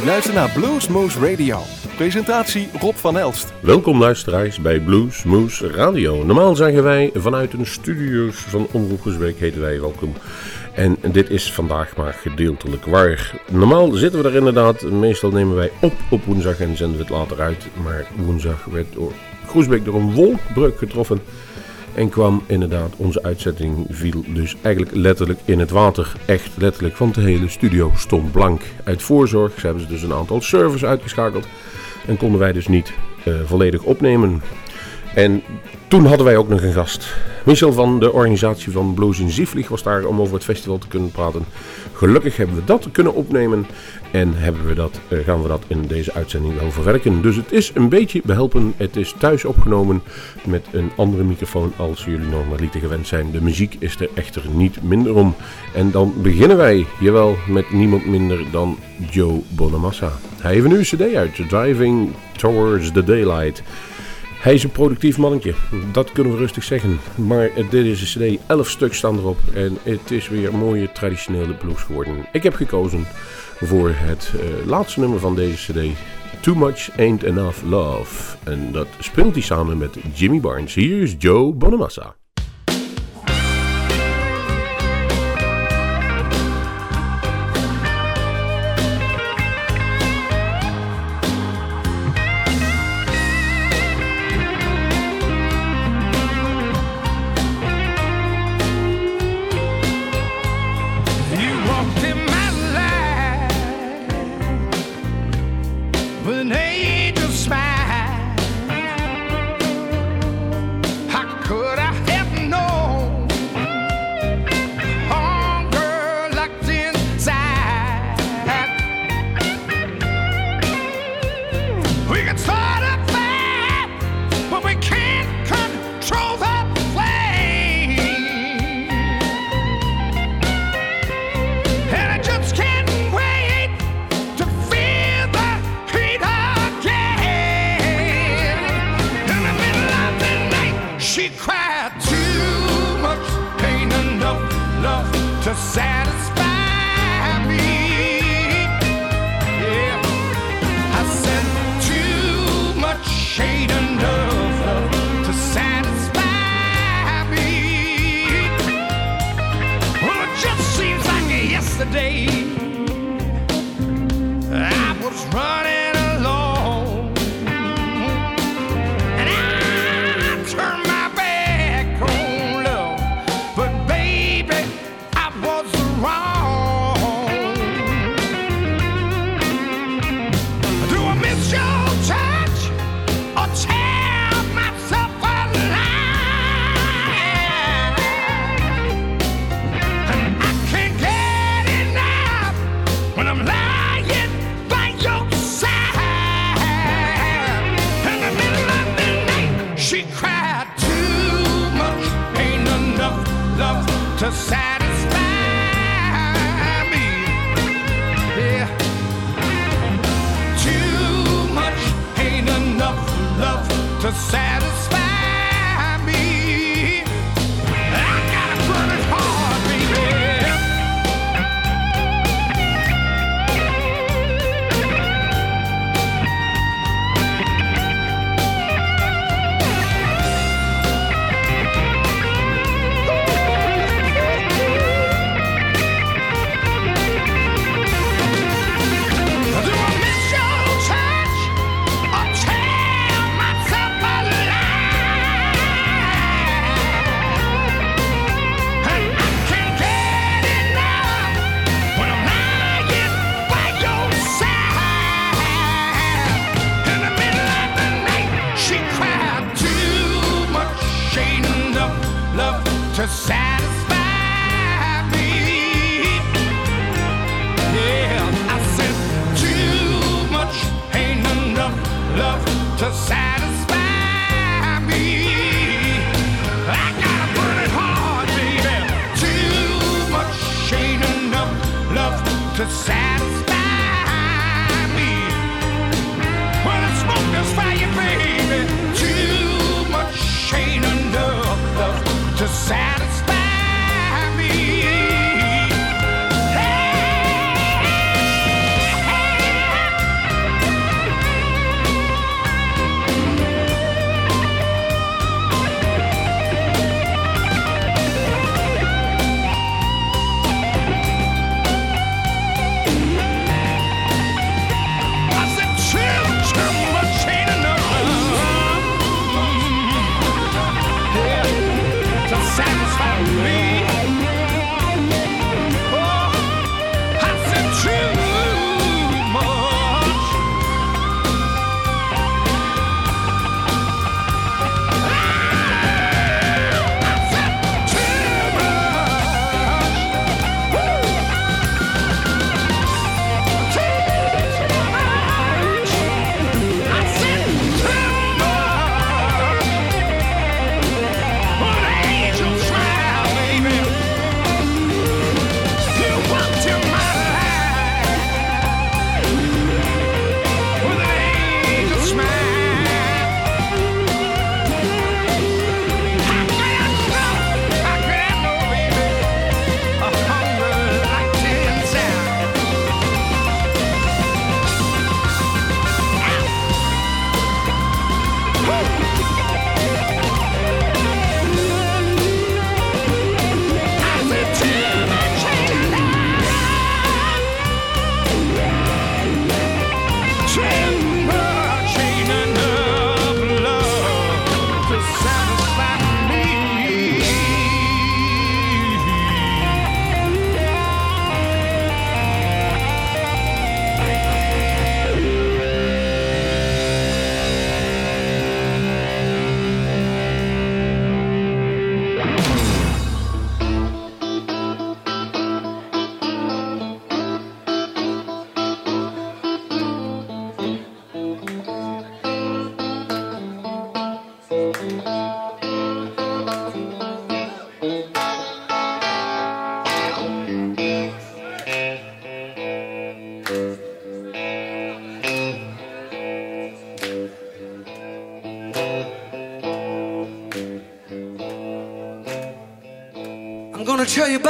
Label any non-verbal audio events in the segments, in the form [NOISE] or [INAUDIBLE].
U luistert naar Blues Moose Radio. Presentatie Rob van Elst. Welkom luisteraars bij Blues Moose Radio. Normaal zeggen wij vanuit een studio's van Omroep Gesbeek heten wij welkom. En dit is vandaag maar gedeeltelijk waar. Normaal zitten we er inderdaad. Meestal nemen wij op op woensdag en zenden we het later uit. Maar woensdag werd door Groesbeek door een wolkbreuk getroffen. En kwam inderdaad, onze uitzetting viel dus eigenlijk letterlijk in het water. Echt letterlijk, want de hele studio stond blank. Uit voorzorg ze hebben ze dus een aantal servers uitgeschakeld. En konden wij dus niet uh, volledig opnemen. En toen hadden wij ook nog een gast. Michel van de organisatie van Blues in was daar om over het festival te kunnen praten. Gelukkig hebben we dat kunnen opnemen en hebben we dat, uh, gaan we dat in deze uitzending wel verwerken. Dus het is een beetje behelpen. Het is thuis opgenomen met een andere microfoon als jullie normaliter gewend zijn. De muziek is er echter niet minder om. En dan beginnen wij, jawel, met niemand minder dan Joe Bonamassa. Hij heeft een cd uit, Driving Towards the Daylight. Hij is een productief mannetje, dat kunnen we rustig zeggen. Maar dit is een cd, 11 stuks staan erop en het is weer mooie traditionele blues geworden. Ik heb gekozen voor het uh, laatste nummer van deze cd, Too Much Ain't Enough Love. En dat speelt hij samen met Jimmy Barnes. Hier is Joe Bonamassa.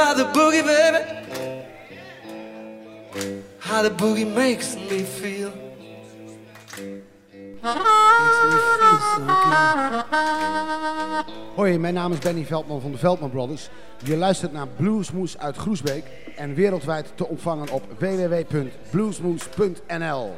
About the boogie, baby. How the boogie makes me feel. Hoi, mijn naam is Benny Veldman van de Veldman Brothers. Je luistert naar Bluesmoes uit Groesbeek en wereldwijd te ontvangen op www.bluesmoes.nl.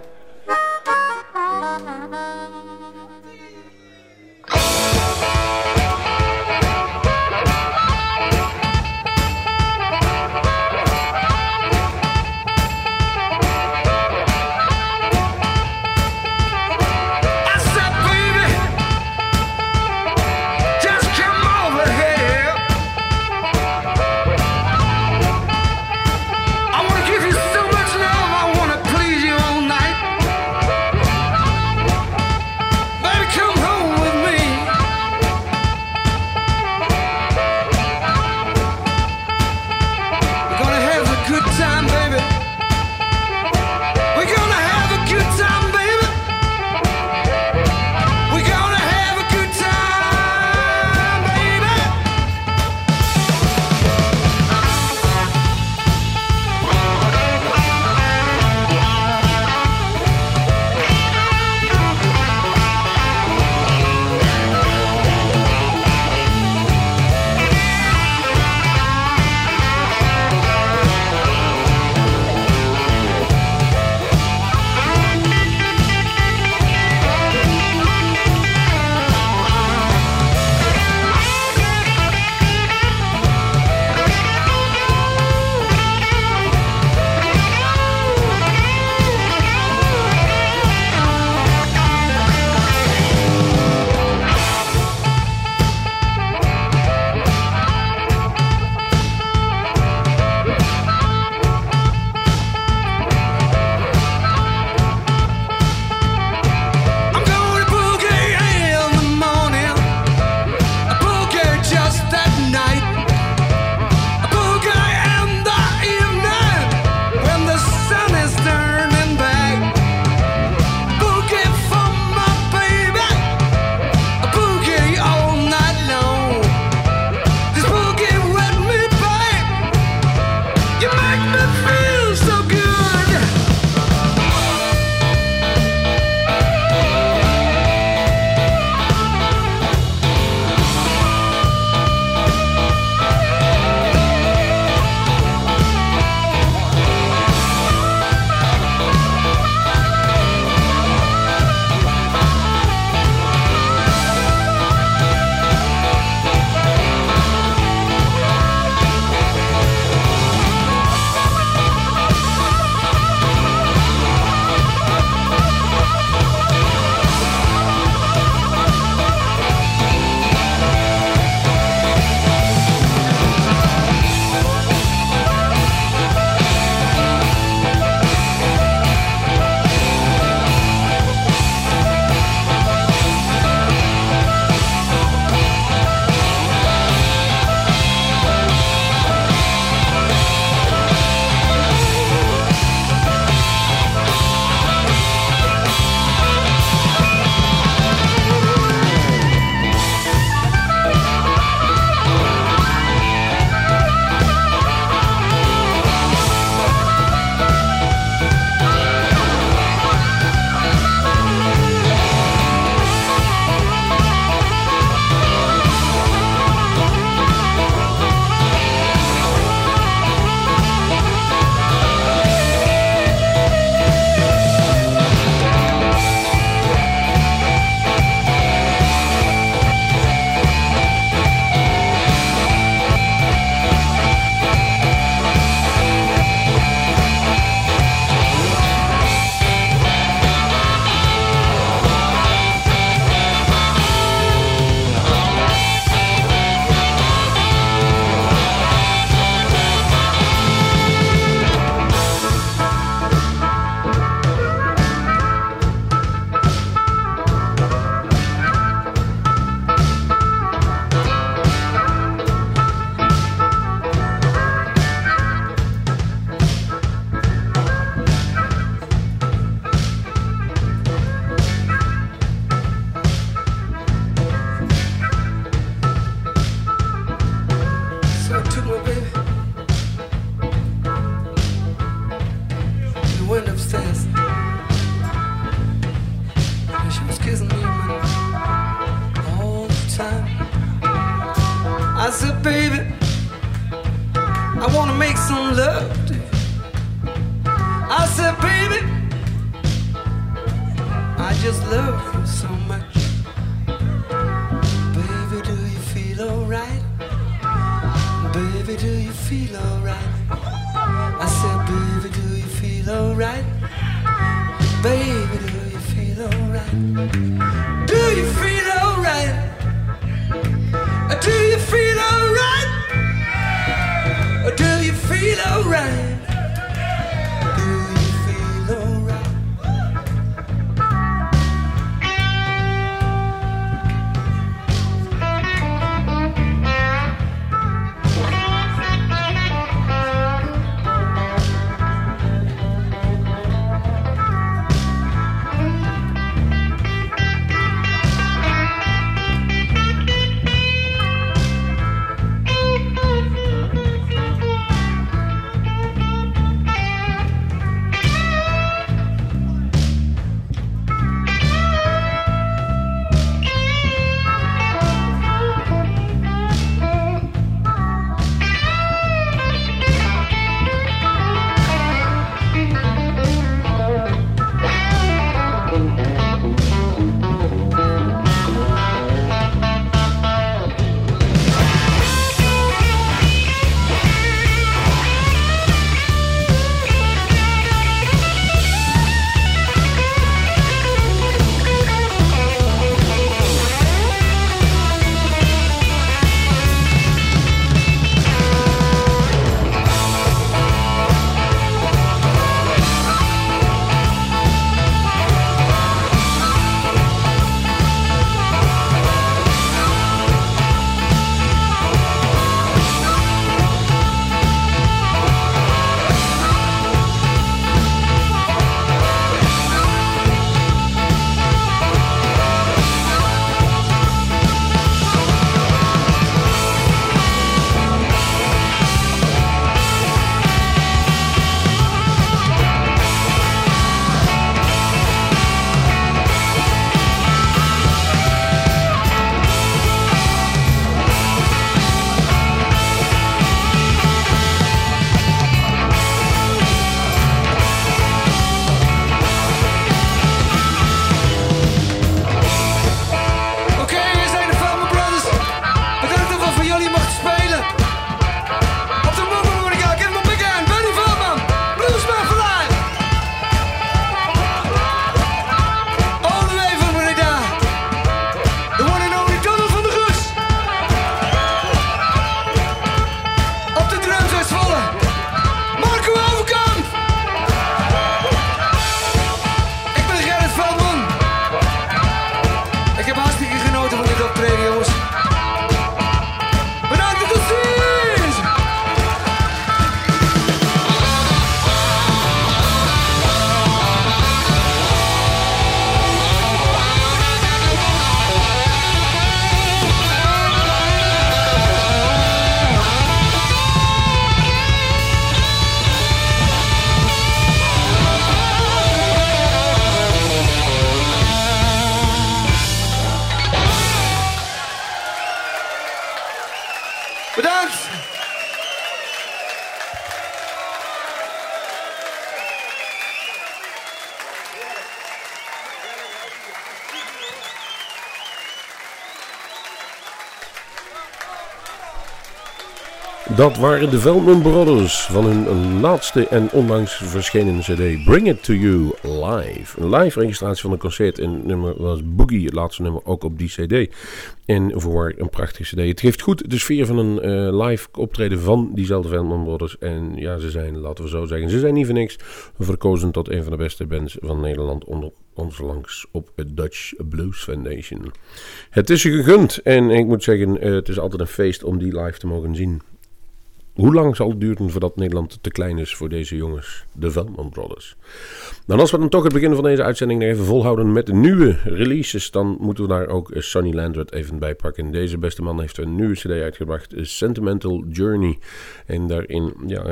Dat waren de Veldman Brothers van hun laatste en onlangs verschenen CD Bring It To You Live. Een live registratie van een concert en het nummer was Boogie, het laatste nummer ook op die CD. En voor een prachtige CD. Het geeft goed de sfeer van een eh, live optreden van diezelfde Veldman Brothers. En ja, ze zijn, laten we zo zeggen, ze zijn niet voor niks verkozen tot een van de beste bands van Nederland onder ons langs op het Dutch Blues Foundation. Het is je gegund en ik moet zeggen, eh, het is altijd een feest om die live te mogen zien. Hoe lang zal het duren voordat Nederland te klein is voor deze jongens, de Veldman Brothers? Nou, als we dan toch het begin van deze uitzending even volhouden met de nieuwe releases, dan moeten we daar ook Sonny Landred even bij pakken. Deze beste man heeft een nieuwe CD uitgebracht, Sentimental Journey. En daarin ja,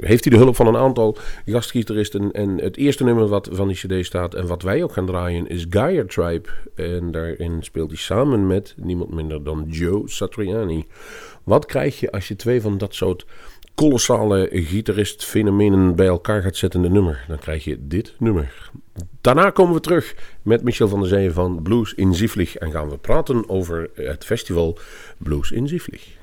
heeft hij de hulp van een aantal gastgitaristen. En het eerste nummer wat van die CD staat en wat wij ook gaan draaien is Gaia Tribe. En daarin speelt hij samen met niemand minder dan Joe Satriani. Wat krijg je als je twee van dat soort kolossale gitarist-fenomenen bij elkaar gaat zetten in de nummer? Dan krijg je dit nummer. Daarna komen we terug met Michel van der Zee van Blues in Zieflig en gaan we praten over het festival Blues in Zieflig.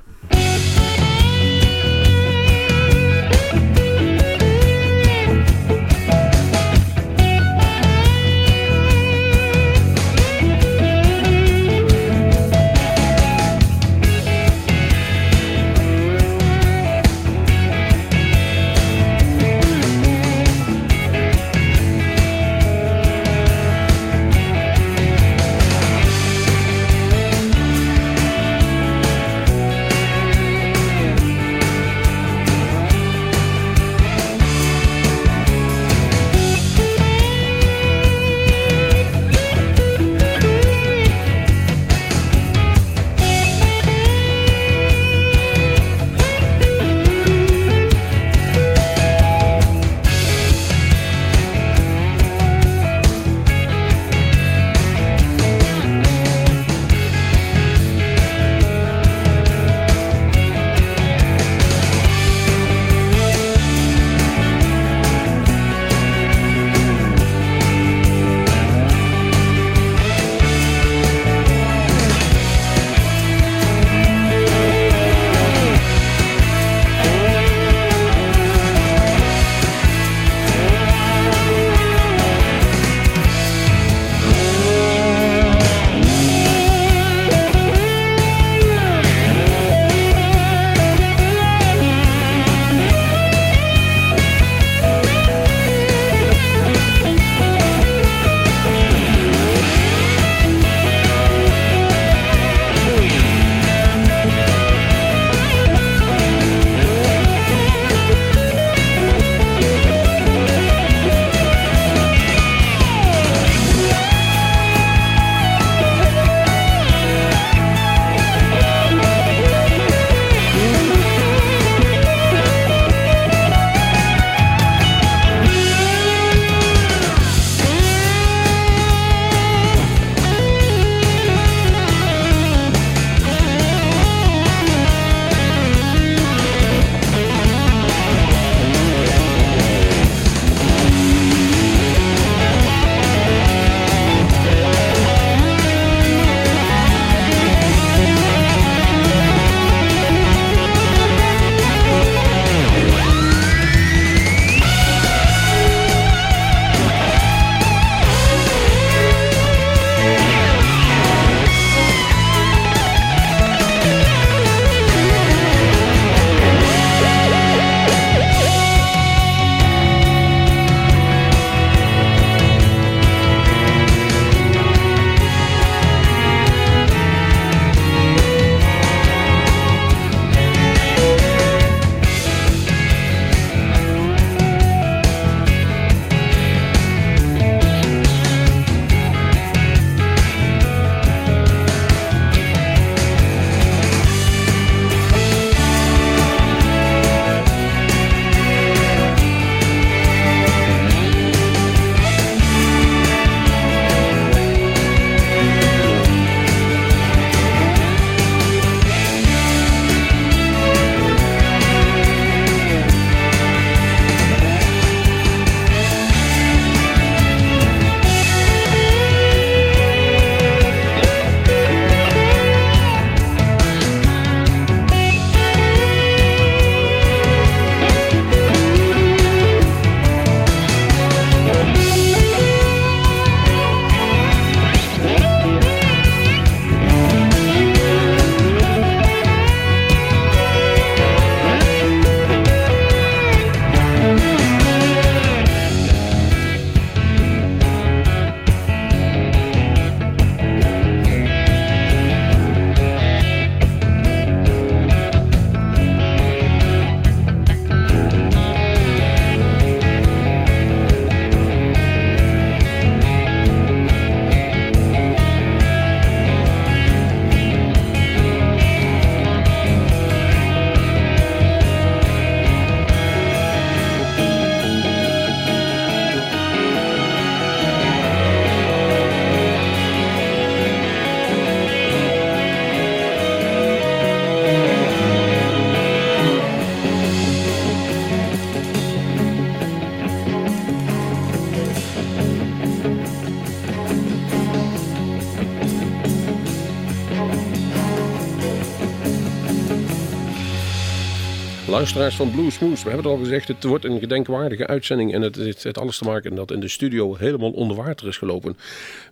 Luisteraars van Blue Smooth, we hebben het al gezegd, het wordt een gedenkwaardige uitzending en het heeft alles te maken dat in de studio helemaal onder water is gelopen.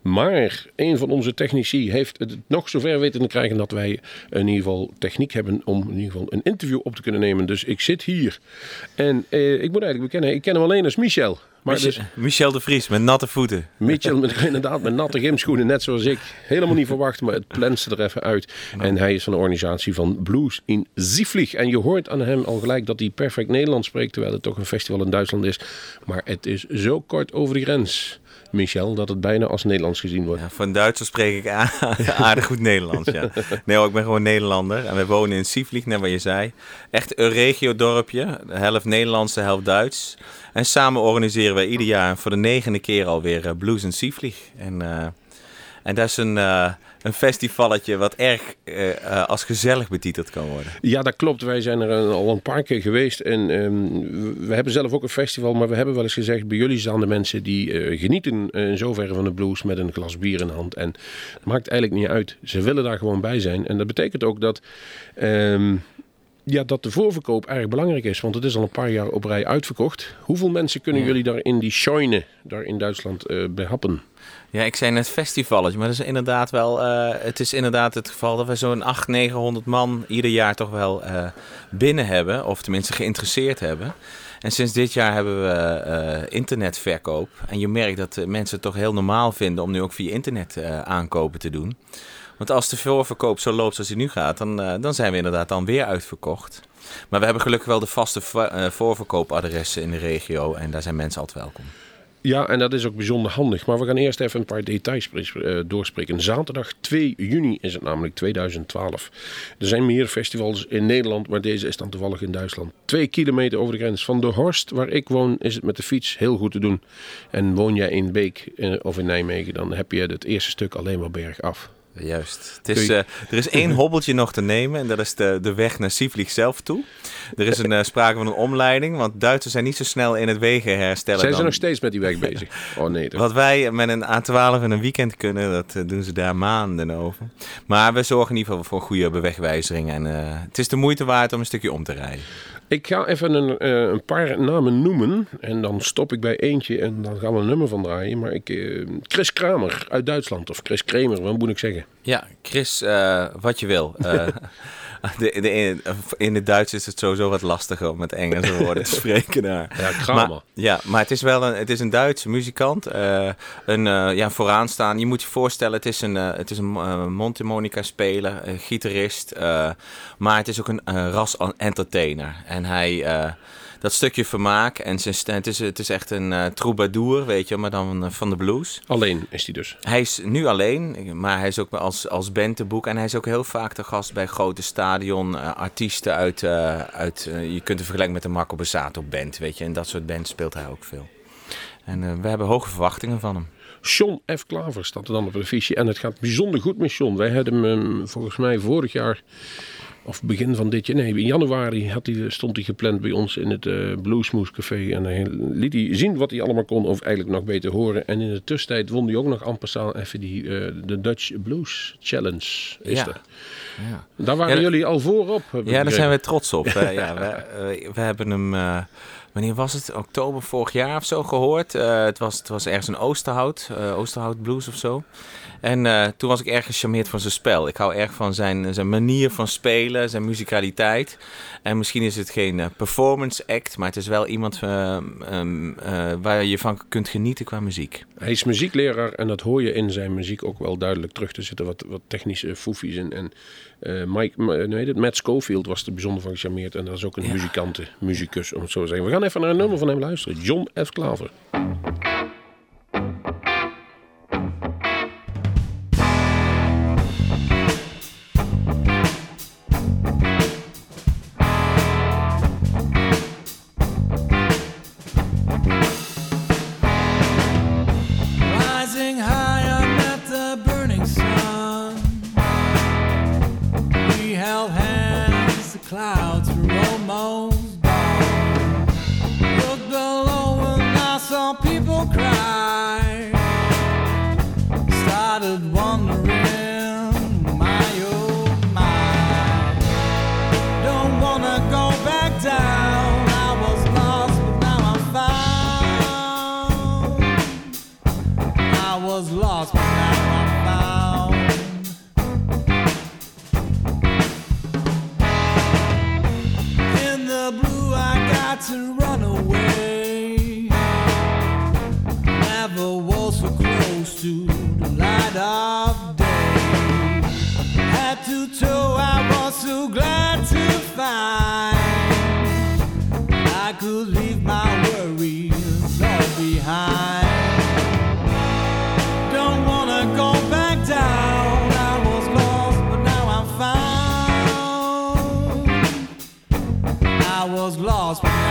Maar een van onze technici heeft het nog zover weten te krijgen dat wij in ieder geval techniek hebben om in ieder geval een interview op te kunnen nemen. Dus ik zit hier en eh, ik moet eigenlijk bekennen, ik ken hem alleen als Michel. Maar Michel, dus Michel de Vries met natte voeten. Mitchell met, inderdaad met natte gymschoenen, net zoals ik. Helemaal niet verwacht, maar het plenste er even uit. En hij is van de organisatie van Blues in Zieflig. En je hoort aan hem al gelijk dat hij perfect Nederlands spreekt, terwijl het toch een festival in Duitsland is. Maar het is zo kort over de grens, Michel, dat het bijna als Nederlands gezien wordt. Ja, van Duitsers spreek ik [LAUGHS] aardig goed Nederlands, ja. Nee hoor, ik ben gewoon Nederlander. En we wonen in Sieflieg, net wat je zei. Echt een regio-dorpje. De helft Nederlands, de helft Duits. En samen organiseren wij ieder jaar voor de negende keer alweer eh, Blues. En, eh, en dat is een, eh, een festivalletje wat erg als gezellig betiteld kan worden. Ja, dat klopt. Wij zijn er al een paar keer geweest. En ehm, we- hebben zelf ook een festival. Maar we hebben wel eens gezegd, bij jullie staan de mensen die genieten in zoverre van de blues met een glas bier in de hand. En het maakt eigenlijk niet uit. Ze willen daar gewoon bij zijn. En dat betekent ook dat... ehm, ja, dat de voorverkoop erg belangrijk is, want het is al een paar jaar op rij uitverkocht. Hoeveel mensen kunnen jullie daar in die Scheune, daar in Duitsland, behappen? Ja, ik zei net festivalletje, maar dat is inderdaad wel, eh, het is inderdaad het geval dat we zo'n 800, 900 man ieder jaar toch wel eh, binnen hebben, of tenminste geïnteresseerd hebben. En sinds dit jaar hebben we internetverkoop. En je merkt dat mensen het toch heel normaal vinden om nu ook via internet aankopen te doen. Want als de voorverkoop zo loopt zoals hij nu gaat, dan, eh, dan zijn we inderdaad dan weer uitverkocht. Maar we hebben gelukkig wel de vaste va- eh, voorverkoopadressen in de regio en daar zijn mensen altijd welkom. Ja, en dat is ook bijzonder handig. Maar we gaan eerst even een paar details eh, doorspreken. Zaterdag 2 juni is het namelijk 2012. Er zijn meer festivals in Nederland, maar deze is dan toevallig in Duitsland. Twee kilometer over de grens. Van de Horst, waar ik woon, is het met de fiets heel goed te doen. En woon jij in Beek of in Nijmegen, dan heb je het eerste stuk alleen maar bergaf. Juist. Het is, eh, er is één hobbeltje nog te nemen en dat is de, de weg naar Sieflieg zelf toe. Er is een, eh, sprake van een omleiding, want Duitsers zijn niet zo snel in het wegen herstellen. Zijn ze nog steeds met die weg bezig? [LAUGHS] Oh nee. Wat wij met een A12 in een weekend kunnen, dat eh, doen ze daar maanden over. Maar we zorgen in ieder geval voor goede bewegwijzering. En eh, het is de moeite waard om een stukje om te rijden. Ik ga even een, eh, een paar namen noemen. En dan stop ik bij eentje en dan gaan we een nummer van draaien. Maar ik, eh, Chris Kramer uit Duitsland. Of Chris Kramer, wat moet ik zeggen? Ja, Chris, eh, wat je wil. [LAUGHS] [LAUGHS] De, de, in, in het Duits is het sowieso wat lastiger om met Engelse woorden te [LAUGHS] spreken daar. Ja, Kramer. Maar, ja, maar het is wel een, het is een Duitse muzikant. eh, een eh, ja, vooraanstaan. Je moet je voorstellen, het is een, eh, het is een mondharmonica speler, gitarist. maar het is ook een ras entertainer. En hij, dat stukje vermaak en zijn het is, het is echt een eh, troubadour, weet je, maar dan eh, van de blues. Alleen is hij dus. Hij is nu alleen, maar hij is ook als, als band te boek. En hij is ook heel vaak te gast bij grote stadion. eh, artiesten uit, uit je kunt het vergelijken met de Marco Bassato band, weet je. En dat soort bands speelt hij ook veel. En we hebben hoge verwachtingen van hem. John F. Klaver staat er dan op de fiche. En het gaat bijzonder goed met John. Wij hadden hem volgens mij vorig jaar, of begin van dit jaar, nee, in januari had hij, stond hij gepland bij ons in het eh Bluesmoose Café. En hij liet hij zien wat hij allemaal kon, of eigenlijk nog beter horen. En in de tussentijd won hij ook nog amper even die, eh, de Dutch Blues Challenge. Is Ja. er. Ja. Daar waren Ja, jullie al voorop. heb ik Ja, daar zijn we trots op. Eh, ja, we, we hebben hem, wanneer was het? Oktober vorig jaar of zo gehoord. Eh, het, was, het was ergens een Oosterhout, eh, Oosterhout Blues of zo. En eh, toen was ik erg gecharmeerd van zijn spel. Ik hou erg van zijn, zijn manier van spelen, zijn muzikaliteit. En misschien is het geen performance act, maar het is wel iemand eh, ehm, eh, waar je van kunt genieten qua muziek. Hij is muziekleraar en dat hoor je in zijn muziek ook wel duidelijk terug. Er zitten wat, wat technische foefies. En eh, Mike, m- hoe heet het? Matt Schofield was er bijzonder van gecharmeerd. En dat is ook een Ja. muzikante, muzikus om het zo te zeggen. We gaan even naar een nummer van hem luisteren. John F. Klaver. of toe, I was so glad to find I could leave my worries all behind. Don't wanna go back down. I was lost, but now I'm found. I was lost.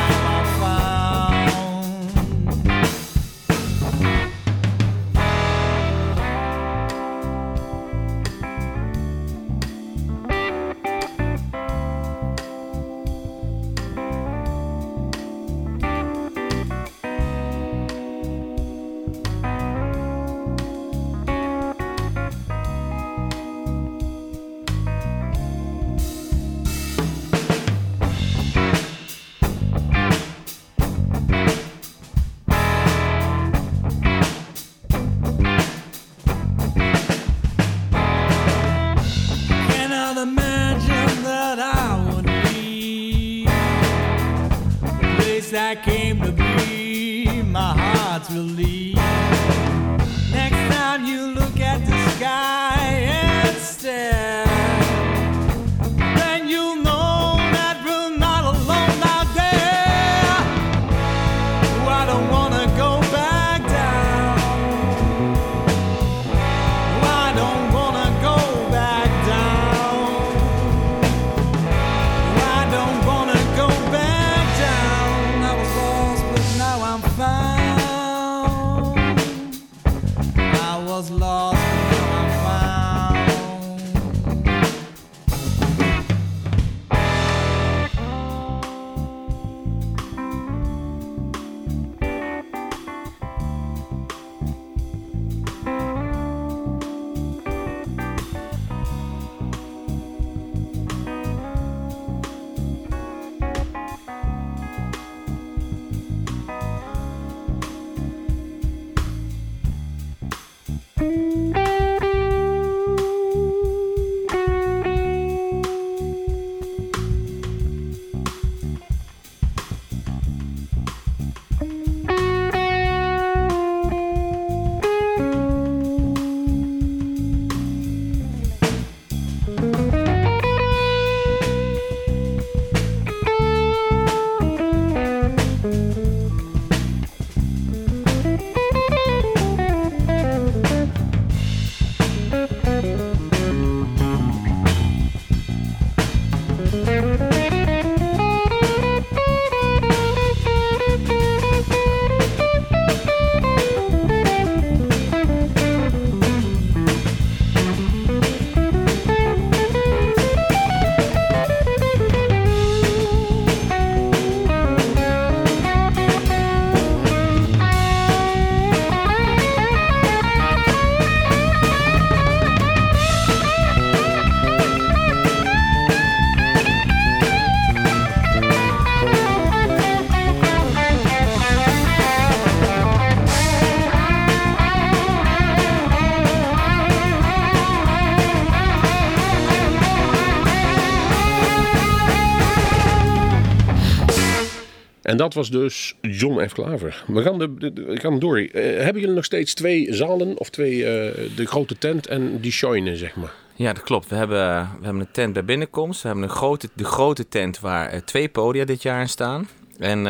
En dat was dus John F. Klaver. We gaan, de, door. Eh, hebben jullie nog steeds twee zalen of twee, eh, de grote tent en die shoinen, zeg maar? Ja, dat klopt. We hebben, we hebben een tent bij binnenkomst. We hebben een grote, de grote tent waar eh, twee podia dit jaar in staan. En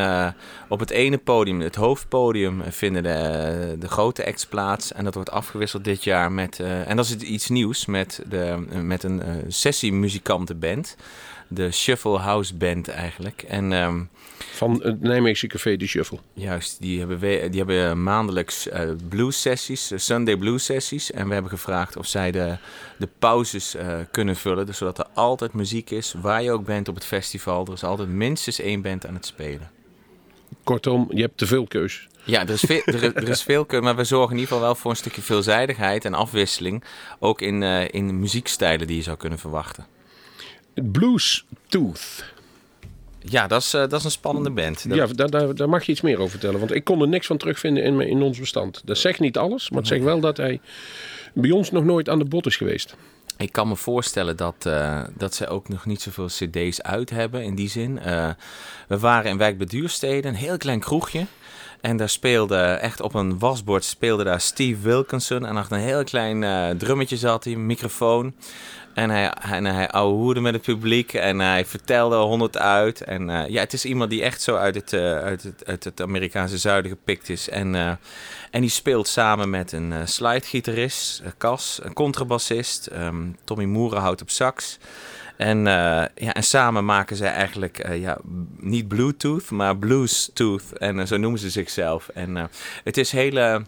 op het ene podium, het hoofdpodium, vinden de, de grote acts plaats. En dat wordt afgewisseld dit jaar met, en dat is iets nieuws, met, de, met een eh, sessiemuzikantenband. De Shuffle House Band eigenlijk. En ehm, Van het Nijmeegse Café de Shuffle. Juist, die hebben, we, die hebben maandelijks eh blues sessies, eh, Sunday blues sessies. En we hebben gevraagd of zij de, de pauzes eh, kunnen vullen. Dus zodat er altijd muziek is, waar je ook bent op het festival. Er is altijd minstens één band aan het spelen. Kortom, je hebt te veel keus. Ja, er is veel, er, is- er is [LAUGHS] veel keus, maar we zorgen in ieder geval wel voor een stukje veelzijdigheid en afwisseling. Ook in, in muziekstijlen die je zou kunnen verwachten. Blues Tooth. Ja, dat is, eh, dat is een spannende band. Dat- Ja, daar, daar, daar mag je iets meer over vertellen. Want ik kon er niks van terugvinden in, in ons bestand. Dat zegt niet alles, maar het zegt wel dat hij bij ons nog nooit aan de bot is geweest. Ik kan me voorstellen dat, eh, dat ze ook nog niet zoveel cd's uit hebben in die zin. Eh, we waren in Wijk bij Duurstede, een heel klein kroegje. En daar speelde, echt op een wasbord, speelde daar Steve Wilkinson. En achter een heel klein uh, drummetje zat hij, microfoon. En hij, en hij ouwehoerde met het publiek en hij vertelde honderd uit. En uh, ja, het is iemand die echt zo uit het, uh, uit het, uit het Amerikaanse zuiden gepikt is. En, uh, en die speelt samen met een slidegitarist, Cas, een contrabassist. Um, Tommy Moeren houdt op sax. En, ja, en samen maken zij eigenlijk ja, niet Bluetooth, maar Blues-tooth. En zo noemen ze zichzelf. En het is hele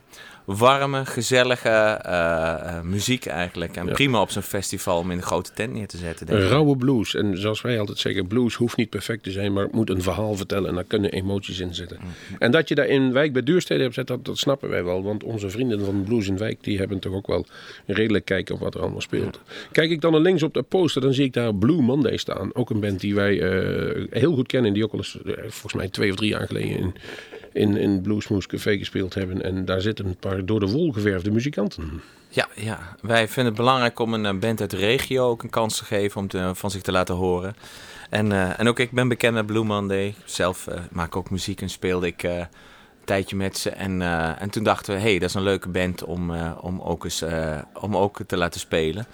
warme, gezellige uh, muziek eigenlijk. En prima op zo'n festival om in een grote tent neer te zetten. Denk Rauwe blues. En zoals wij altijd zeggen, blues hoeft niet perfect te zijn, maar het moet een verhaal vertellen en daar kunnen emoties in zitten. Mm. En dat je daar in Wijk bij Duurstede hebt gezet, dat, dat snappen wij wel. Want onze vrienden van Blues in Wijk, die hebben toch ook wel redelijk kijken op wat er allemaal speelt. Kijk ik dan naar links op de poster, dan zie ik daar Blue Monday staan. Ook een band die wij uh, heel goed kennen, die ook al eens, volgens mij twee of drie jaar geleden in in, in Bluesmoes Café gespeeld hebben. En daar zitten een paar door de wol geverfde muzikanten. Ja, ja, wij vinden het belangrijk om een band uit de regio ook een kans te geven om te, van zich te laten horen. En, uh, en ook ik ben bekend met Blue Monday. Zelf uh, maak ook muziek en speelde ik tijdje met ze. En, en toen dachten we, hey, dat is een leuke band om, om, ook, eens, om ook te laten spelen.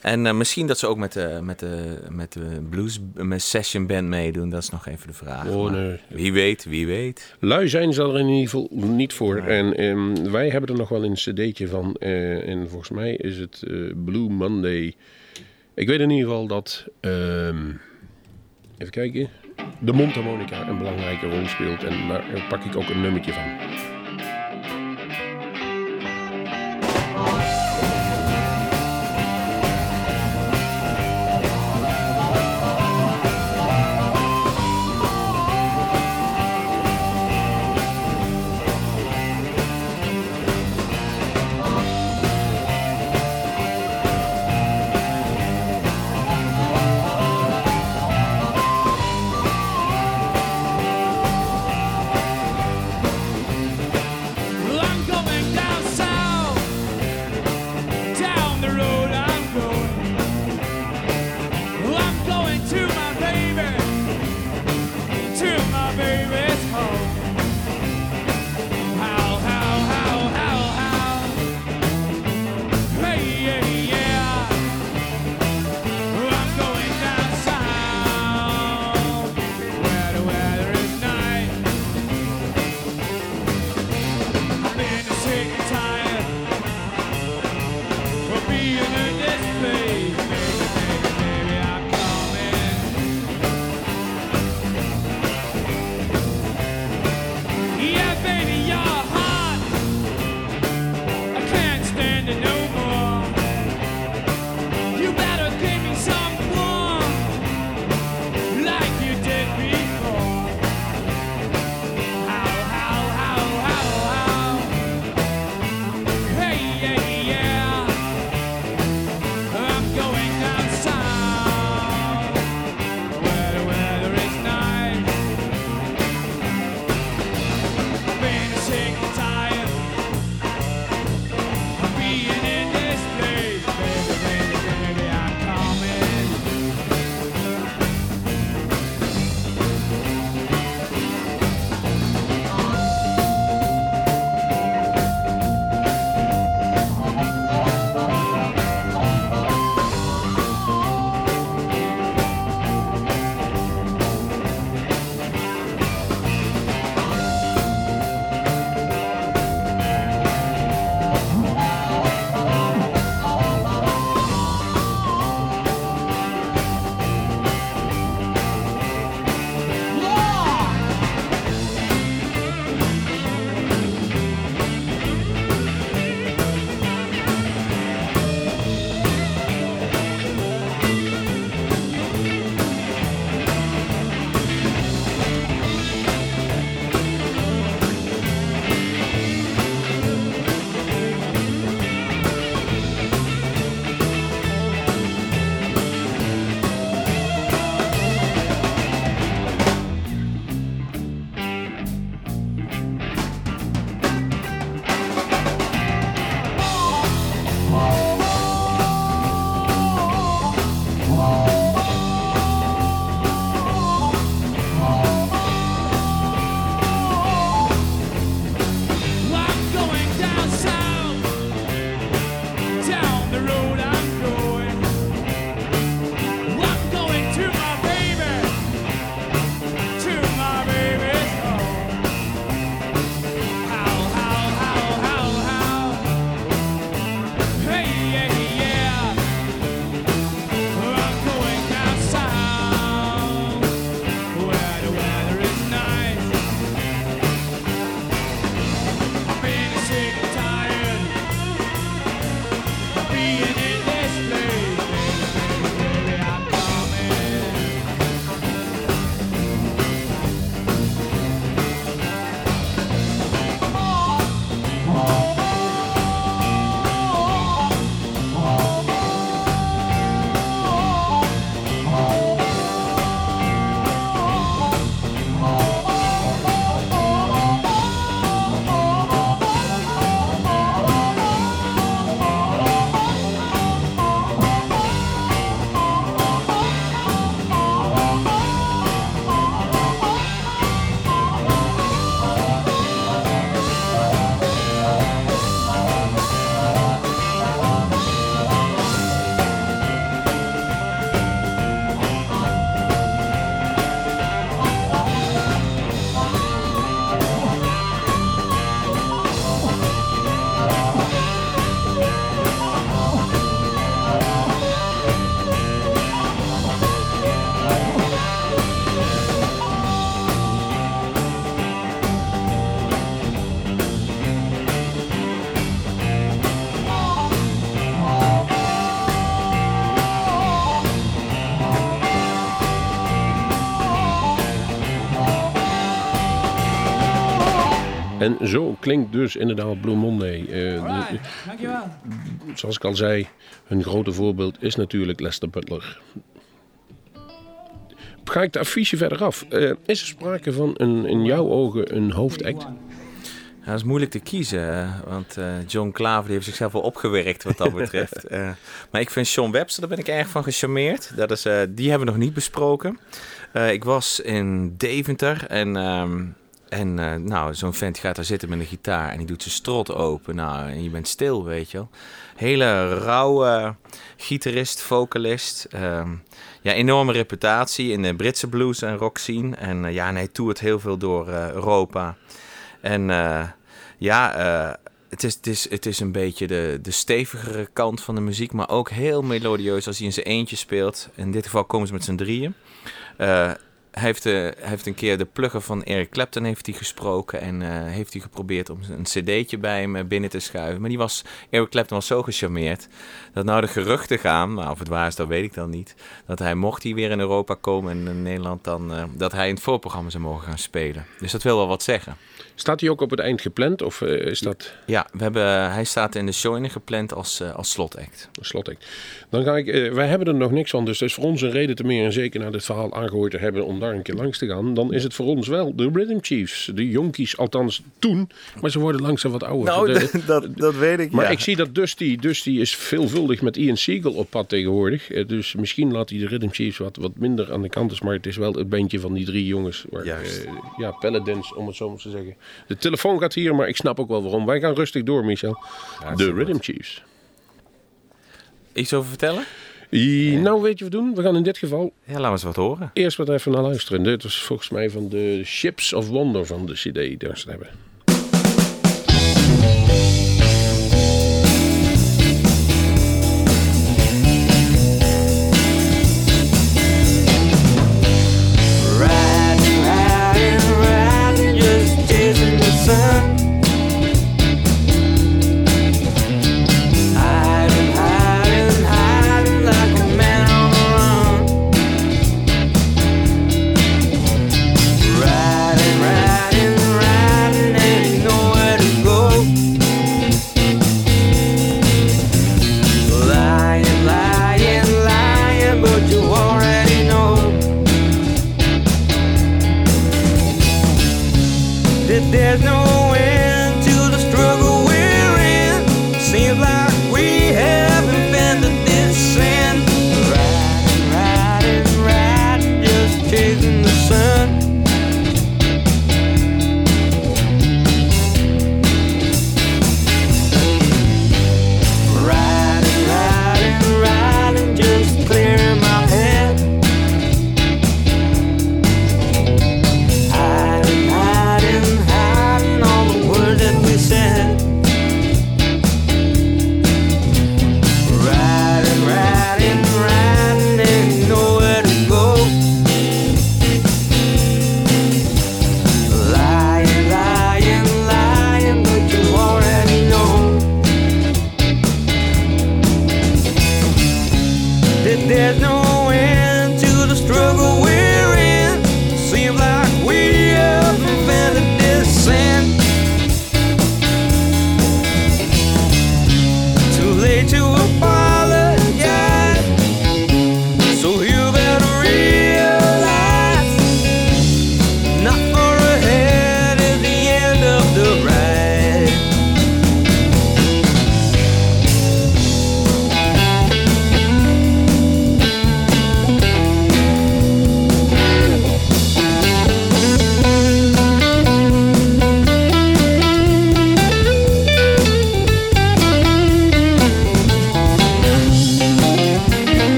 En misschien dat ze ook met de, met de, met de blues met session band meedoen. Dat is nog even de vraag. Oh, nee. Wie weet, wie weet. Lui zijn ze er in ieder geval niet voor. En um, wij hebben er nog wel een cd'tje van. En volgens mij is het Blue Monday. Ik weet in ieder geval dat... Um, even kijken. De mondharmonica een belangrijke rol speelt. En daar pak ik ook een nummertje van. En zo klinkt dus inderdaad Blue Monday. Eh, de- dankjewel. zoals ik al zei, hun grote voorbeeld is natuurlijk Lester Butler. Ga ik de affiche verder af? Eh, is er sprake van een, in jouw ogen een hoofdact? Ja, dat is moeilijk te kiezen, want eh, John Klaver die heeft zichzelf wel opgewerkt wat dat [LAUGHS] betreft. Maar ik vind Sean Webster, daar ben ik erg van gecharmeerd. Dat is, eh, die hebben we nog niet besproken. Eh, ik was in Deventer en, ehm, en eh, nou, zo'n vent gaat daar zitten met een gitaar en die doet zijn strot open. Nou, en je bent stil, weet je wel. Hele rauwe gitarist, vocalist. ehm, ja, enorme reputatie in de Britse blues en rock scene. En eh, ja, hij toert heel veel door eh, Europa. En ja, het, is, het, is, het is een beetje de, de stevigere kant van de muziek, maar ook heel melodieus als hij in zijn eentje speelt. In dit geval komen ze met z'n drieën. Hij heeft, eh, heeft een keer de plugger van Eric Clapton heeft hij gesproken en eh, heeft hij geprobeerd om een cd'tje bij hem eh, binnen te schuiven. Maar die was, Eric Clapton was zo gecharmeerd dat nou de geruchten gaan, nou, of het waar is dat weet ik dan niet, dat hij mocht hij weer in Europa komen en in Nederland dan, dat hij in het voorprogramma zou mogen gaan spelen. Dus dat wil wel wat zeggen. Staat hij ook op het eind gepland of eh, is dat Ja, we hebben, hij staat in de show gepland als, eh, als slotact. een slotact? Dan ga ik, eh, wij hebben er nog niks van, dus het is voor ons een reden te meer en zeker na dit verhaal aangehoord te hebben om daar een keer langs te gaan. Dan is het voor ons wel de Rhythm Chiefs, de jonkies, althans toen, maar ze worden langzaam wat ouder. Nou, De- [LAUGHS] dat, dat weet ik. Maar ja. ik zie dat Dusty, Dusty is veelvuldig met Ian Siegel op pad tegenwoordig. Dus misschien laat hij de Rhythm Chiefs wat, wat minder aan de kant is. Maar het is wel het bandje van die drie jongens. Waar, Juist. eh, ja, Paladins, om het zo maar te zeggen. De telefoon gaat hier, maar ik snap ook wel waarom. Wij gaan rustig door, Michel. De Rhythm goed. Chiefs. Iets over vertellen? I- Nou, weet je wat we doen? We gaan in dit geval Ja, laten we eens wat horen. eerst wat even naar luisteren. Dit was volgens mij van de Ships of Wonder van de CD die we hebben.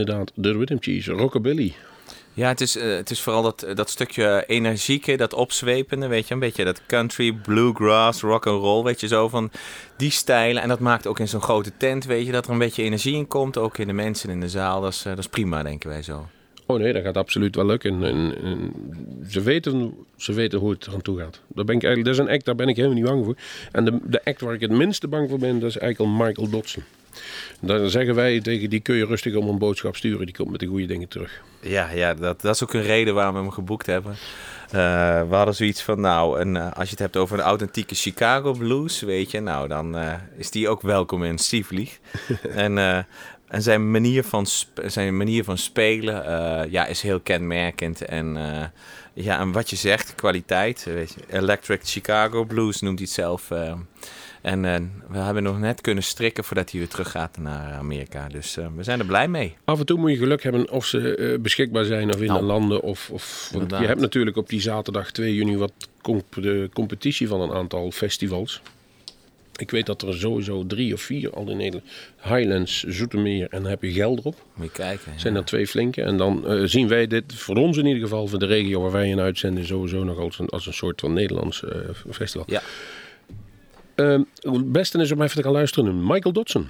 Inderdaad de Rhythm Cheese, Rockabilly. Ja, het is, eh, het is vooral dat, dat stukje energieke, dat opzwepende, weet je. Een beetje dat country, bluegrass, rock and roll, weet je, zo van die stijlen. En dat maakt ook in zo'n grote tent, weet je, dat er een beetje energie in komt. Ook in de mensen in de zaal. Dat is, eh, dat is prima, denken wij zo. Oh nee, dat gaat absoluut wel lukken. En, en ze, weten, ze weten hoe het eraan toe gaat. Daar ben ik eigenlijk, dat is een act, daar ben ik helemaal niet bang voor. En de, de act waar ik het minste bang voor ben, dat is eigenlijk al Michael Dodson. Dan zeggen wij tegen die kun je rustig om een boodschap sturen. Die komt met de goede dingen terug. Ja, ja dat, dat is ook een reden waarom we hem geboekt hebben. Uh, we hadden zoiets van, nou, en, uh, als je het hebt over een authentieke Chicago blues, weet je, nou, dan uh, is die ook welkom in Stieflieg. [LAUGHS] en, en zijn manier van, zijn manier van spelen ja, is heel kenmerkend. En, ja, en wat je zegt, kwaliteit, weet je, Electric Chicago Blues noemt hij het zelf. En uh, we hebben nog net kunnen strikken voordat hij weer terug gaat naar Amerika. Dus uh, we zijn er blij mee. Af en toe moet je geluk hebben of ze uh, beschikbaar zijn of in nou, de landen. Of, of, want je hebt natuurlijk op die zaterdag 2 juni wat comp de competitie van een aantal festivals. Ik weet dat er sowieso drie of vier al in Nederland. Highlands, Zoetermeer en dan heb je Gelderop. Moet je kijken. Zijn er twee flinke. En dan uh, zien wij dit, voor ons in ieder geval, voor de regio waar wij in uitzenden, sowieso nog als een, als een soort van Nederlands uh, festival. Ja. Uh, het beste is om even te gaan luisteren. Michael Dodson.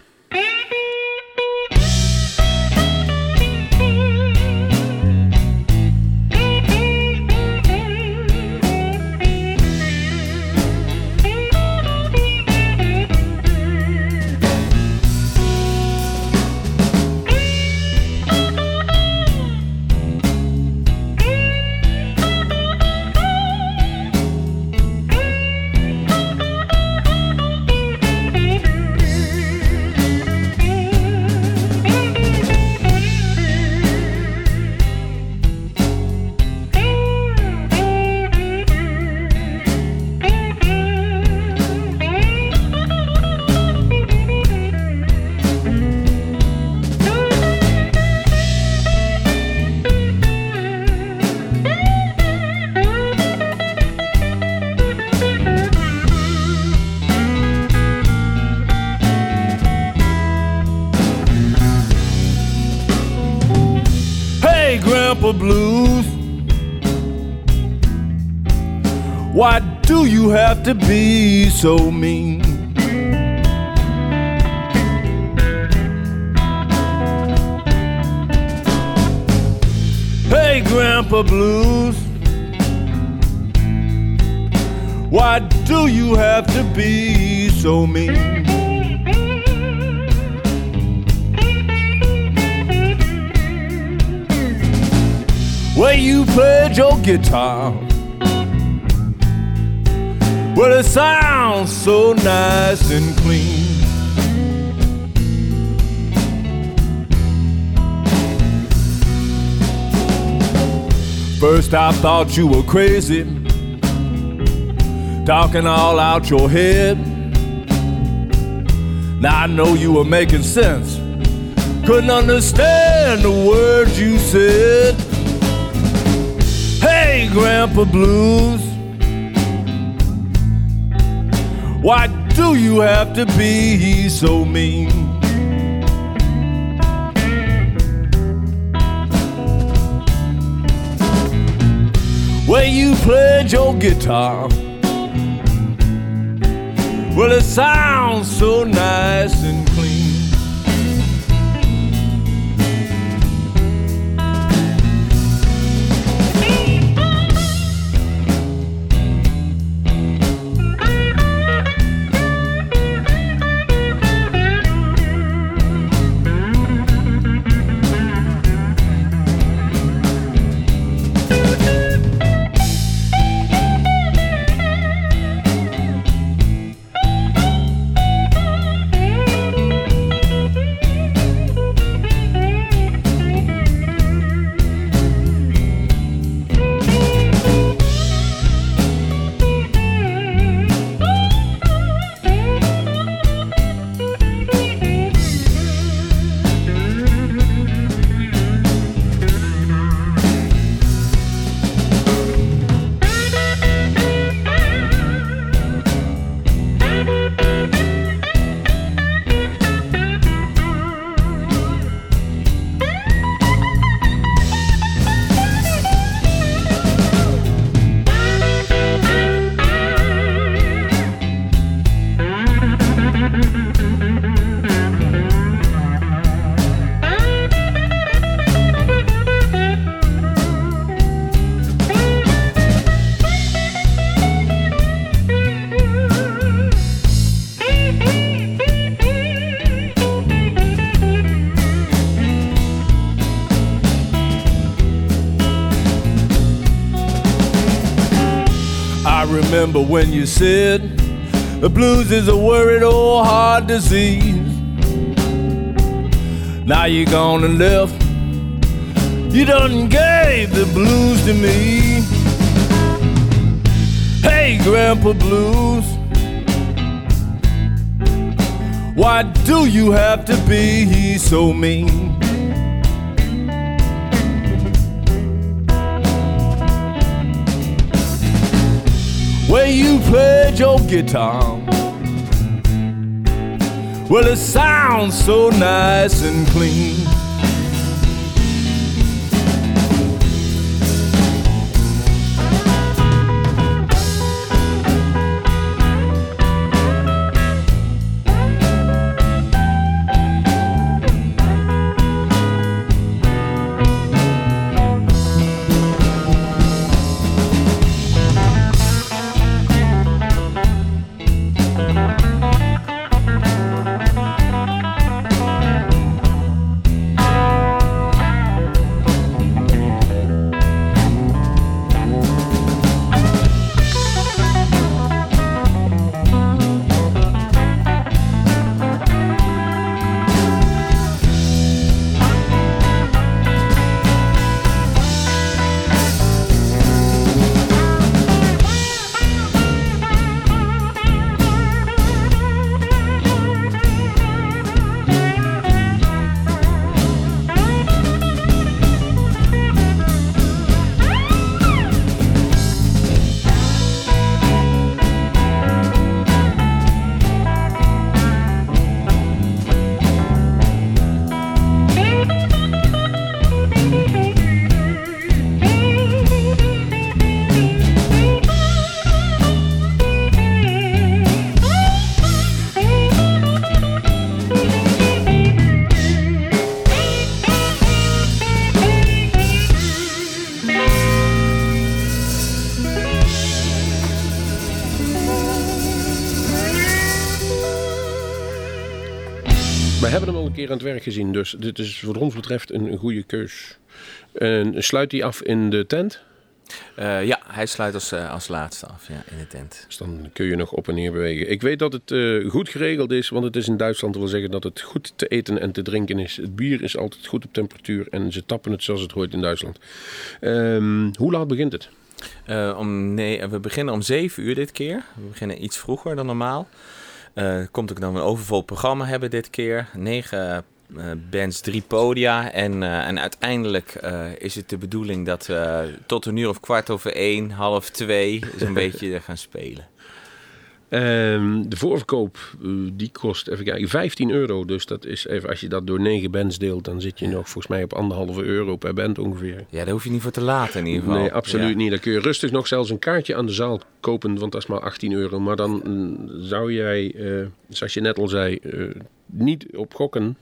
Why do you have to be so mean? Hey, Grandpa Blues. Why do you have to be so mean? where you played your guitar. Well, it sounds so nice and clean. First, I thought you were crazy, talking all out your head. Now I know you were making sense. Couldn't understand the words you said. Hey, Grandpa Blues. Why do you have to be so mean? Where you played your guitar. Well, it sounds so nice and remember when you said the blues is a worried old heart disease. Now you're gone and left. You done gave the blues to me. Hey, Grandpa Blues. Why do you have to be so mean? Your guitar. Well, it sounds so nice and clean. Keer aan het werk gezien, dus dit is wat ons betreft een, een goede keus. En sluit die af in de tent? Eh, ja, hij sluit als, eh, als laatste af ja, in de tent. Dus dan kun je nog op en neer bewegen. Ik weet dat het eh, goed geregeld is, want het is in Duitsland. Wil zeggen dat het goed te eten en te drinken is. Het bier is altijd goed op temperatuur en ze tappen het zoals het hoort in Duitsland. Ehm, hoe laat begint het? Om, nee, we beginnen om 7 uur dit keer. We beginnen iets vroeger dan normaal. Eh komt ook dan een overvol programma hebben dit keer. Negen eh, bands, drie podia. En, eh, en uiteindelijk is het de bedoeling dat we tot een uur of kwart over één, half twee, zo'n [LAUGHS] beetje gaan spelen. Ehm, de voorverkoop eh, die kost even kijken, 15 euro. Dus dat is even, als je dat door negen bands deelt, dan zit je nog volgens mij op anderhalve euro per band ongeveer. Ja, daar hoef je niet voor te laten in ieder geval. Nee, absoluut Ja. niet. Dan kun je rustig nog zelfs een kaartje aan de zaal kopen, want dat is maar 18 euro. Maar dan mm, zou jij, eh, zoals je net al zei, eh, niet op gokken.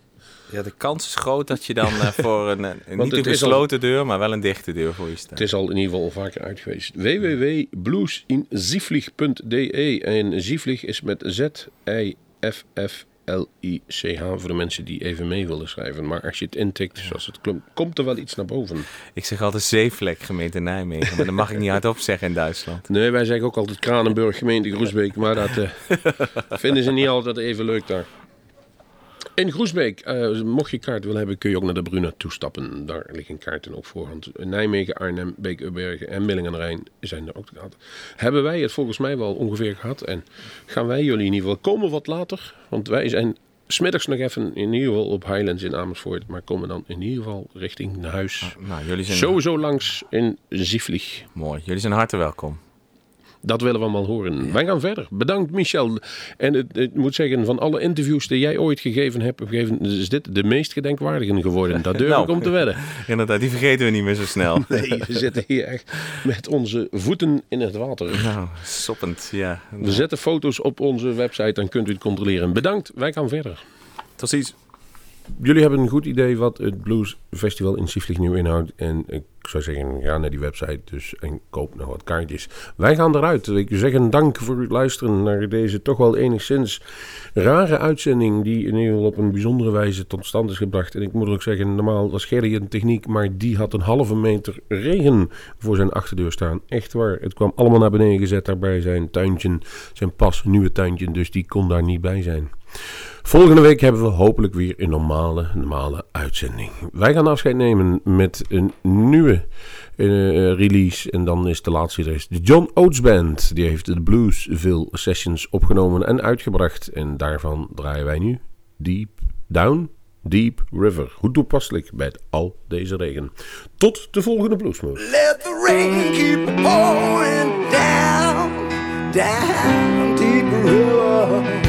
Ja, de kans is groot dat je dan eh, [LAUGHS] voor een, een niet een al- gesloten deur, maar wel een dichte deur voor je staat. Het is al in ieder geval al vaker uit geweest. www.bluesinzieflig.de En Zieflig is met Z-I-F-F-L-I-C-H voor de mensen die even mee willen schrijven. Maar als je het intikt zoals het klopt, komt er wel iets naar boven. Ik zeg altijd Zeevlek, gemeente Nijmegen, maar dat mag ik niet hardop zeggen in Duitsland. [LAUGHS] Nee, wij zeggen ook altijd Kranenburg, gemeente Groesbeek. Maar dat eh, [LAUGHS] vinden ze niet altijd even leuk daar. In Groesbeek, eh, mocht je kaart willen hebben, kun je ook naar de Bruna toestappen. Daar liggen kaarten op voorhand. Nijmegen, Arnhem, Beek, Ubbergen en Millingen aan de Rijn zijn er ook gehad. Hebben wij het volgens mij wel ongeveer gehad. En gaan wij jullie in ieder geval komen wat later. Want wij zijn smiddags nog even in ieder geval op Highlands in Amersfoort. Maar komen dan in ieder geval richting naar huis. Nou, jullie zijn Sowieso langs in Zieflig. mooi. Jullie zijn hartelijk welkom. Dat willen we allemaal horen. Wij gaan verder. Bedankt Michel. En het, ik moet zeggen, van alle interviews die jij ooit gegeven hebt, gegeven is dit de meest gedenkwaardige geworden. Daar durf [LAUGHS] Nou. ik om te wedden. [LAUGHS] Inderdaad, die vergeten we niet meer zo snel. [LAUGHS] Nee, we zitten hier echt met onze voeten in het water. Nou, soppend, ja. We zetten foto's op onze website, dan kunt u het controleren. Bedankt, wij gaan verder. Tot ziens. Jullie hebben een goed idee wat het Blues Festival in Sieflich nu inhoudt. En ik zou zeggen, ga naar die website dus en koop nog wat kaartjes. Wij gaan eruit. Ik zeg dank voor het luisteren naar deze toch wel enigszins rare uitzending. Die in ieder geval op een bijzondere wijze tot stand is gebracht. En ik moet ook zeggen, normaal was Gerry een techniek, maar die had een halve meter regen voor zijn achterdeur staan. Echt waar. Het kwam allemaal naar beneden gezet daarbij zijn tuintje, zijn pas nieuwe tuintje. Dus die kon daar niet bij zijn. Volgende week hebben we hopelijk weer een normale, normale uitzending. Wij gaan afscheid nemen met een nieuwe uh, release. En dan is de laatste er de John Oates Band. Die heeft de Bluesville Sessions opgenomen en uitgebracht. En daarvan draaien wij nu Deep Down Deep River. Hoe toepasselijk bij al deze regen. Tot de volgende Bluesmoes. Let the rain keep pouring down, down, deep river.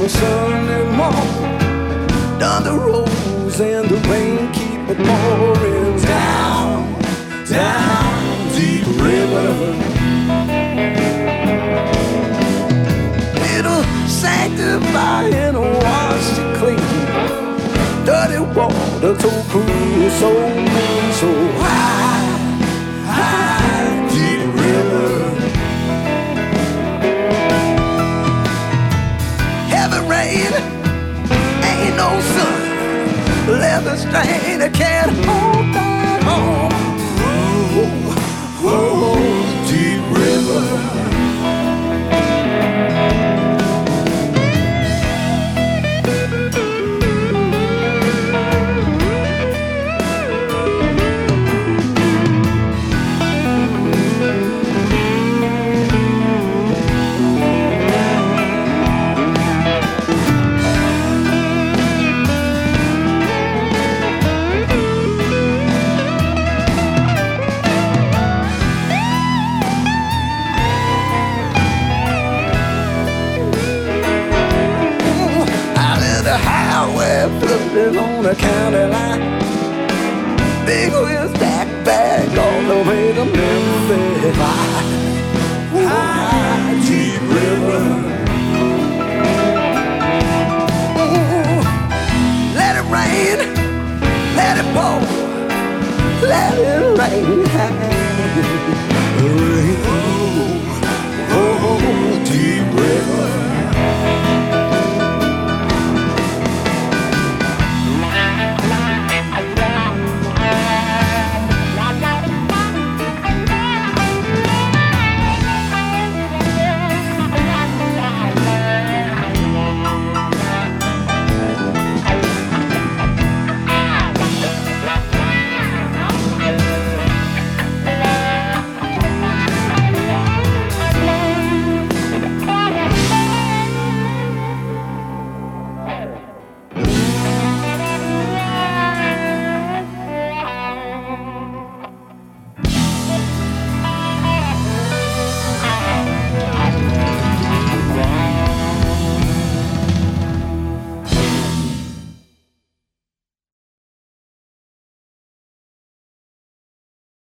On a Sunday morning. Down the roads and the rain keep it pouring down, down deep river. It'll sanctify and wash you clean. Dirty water so cool, so mean, so high, Leather strain, I can't hold that home.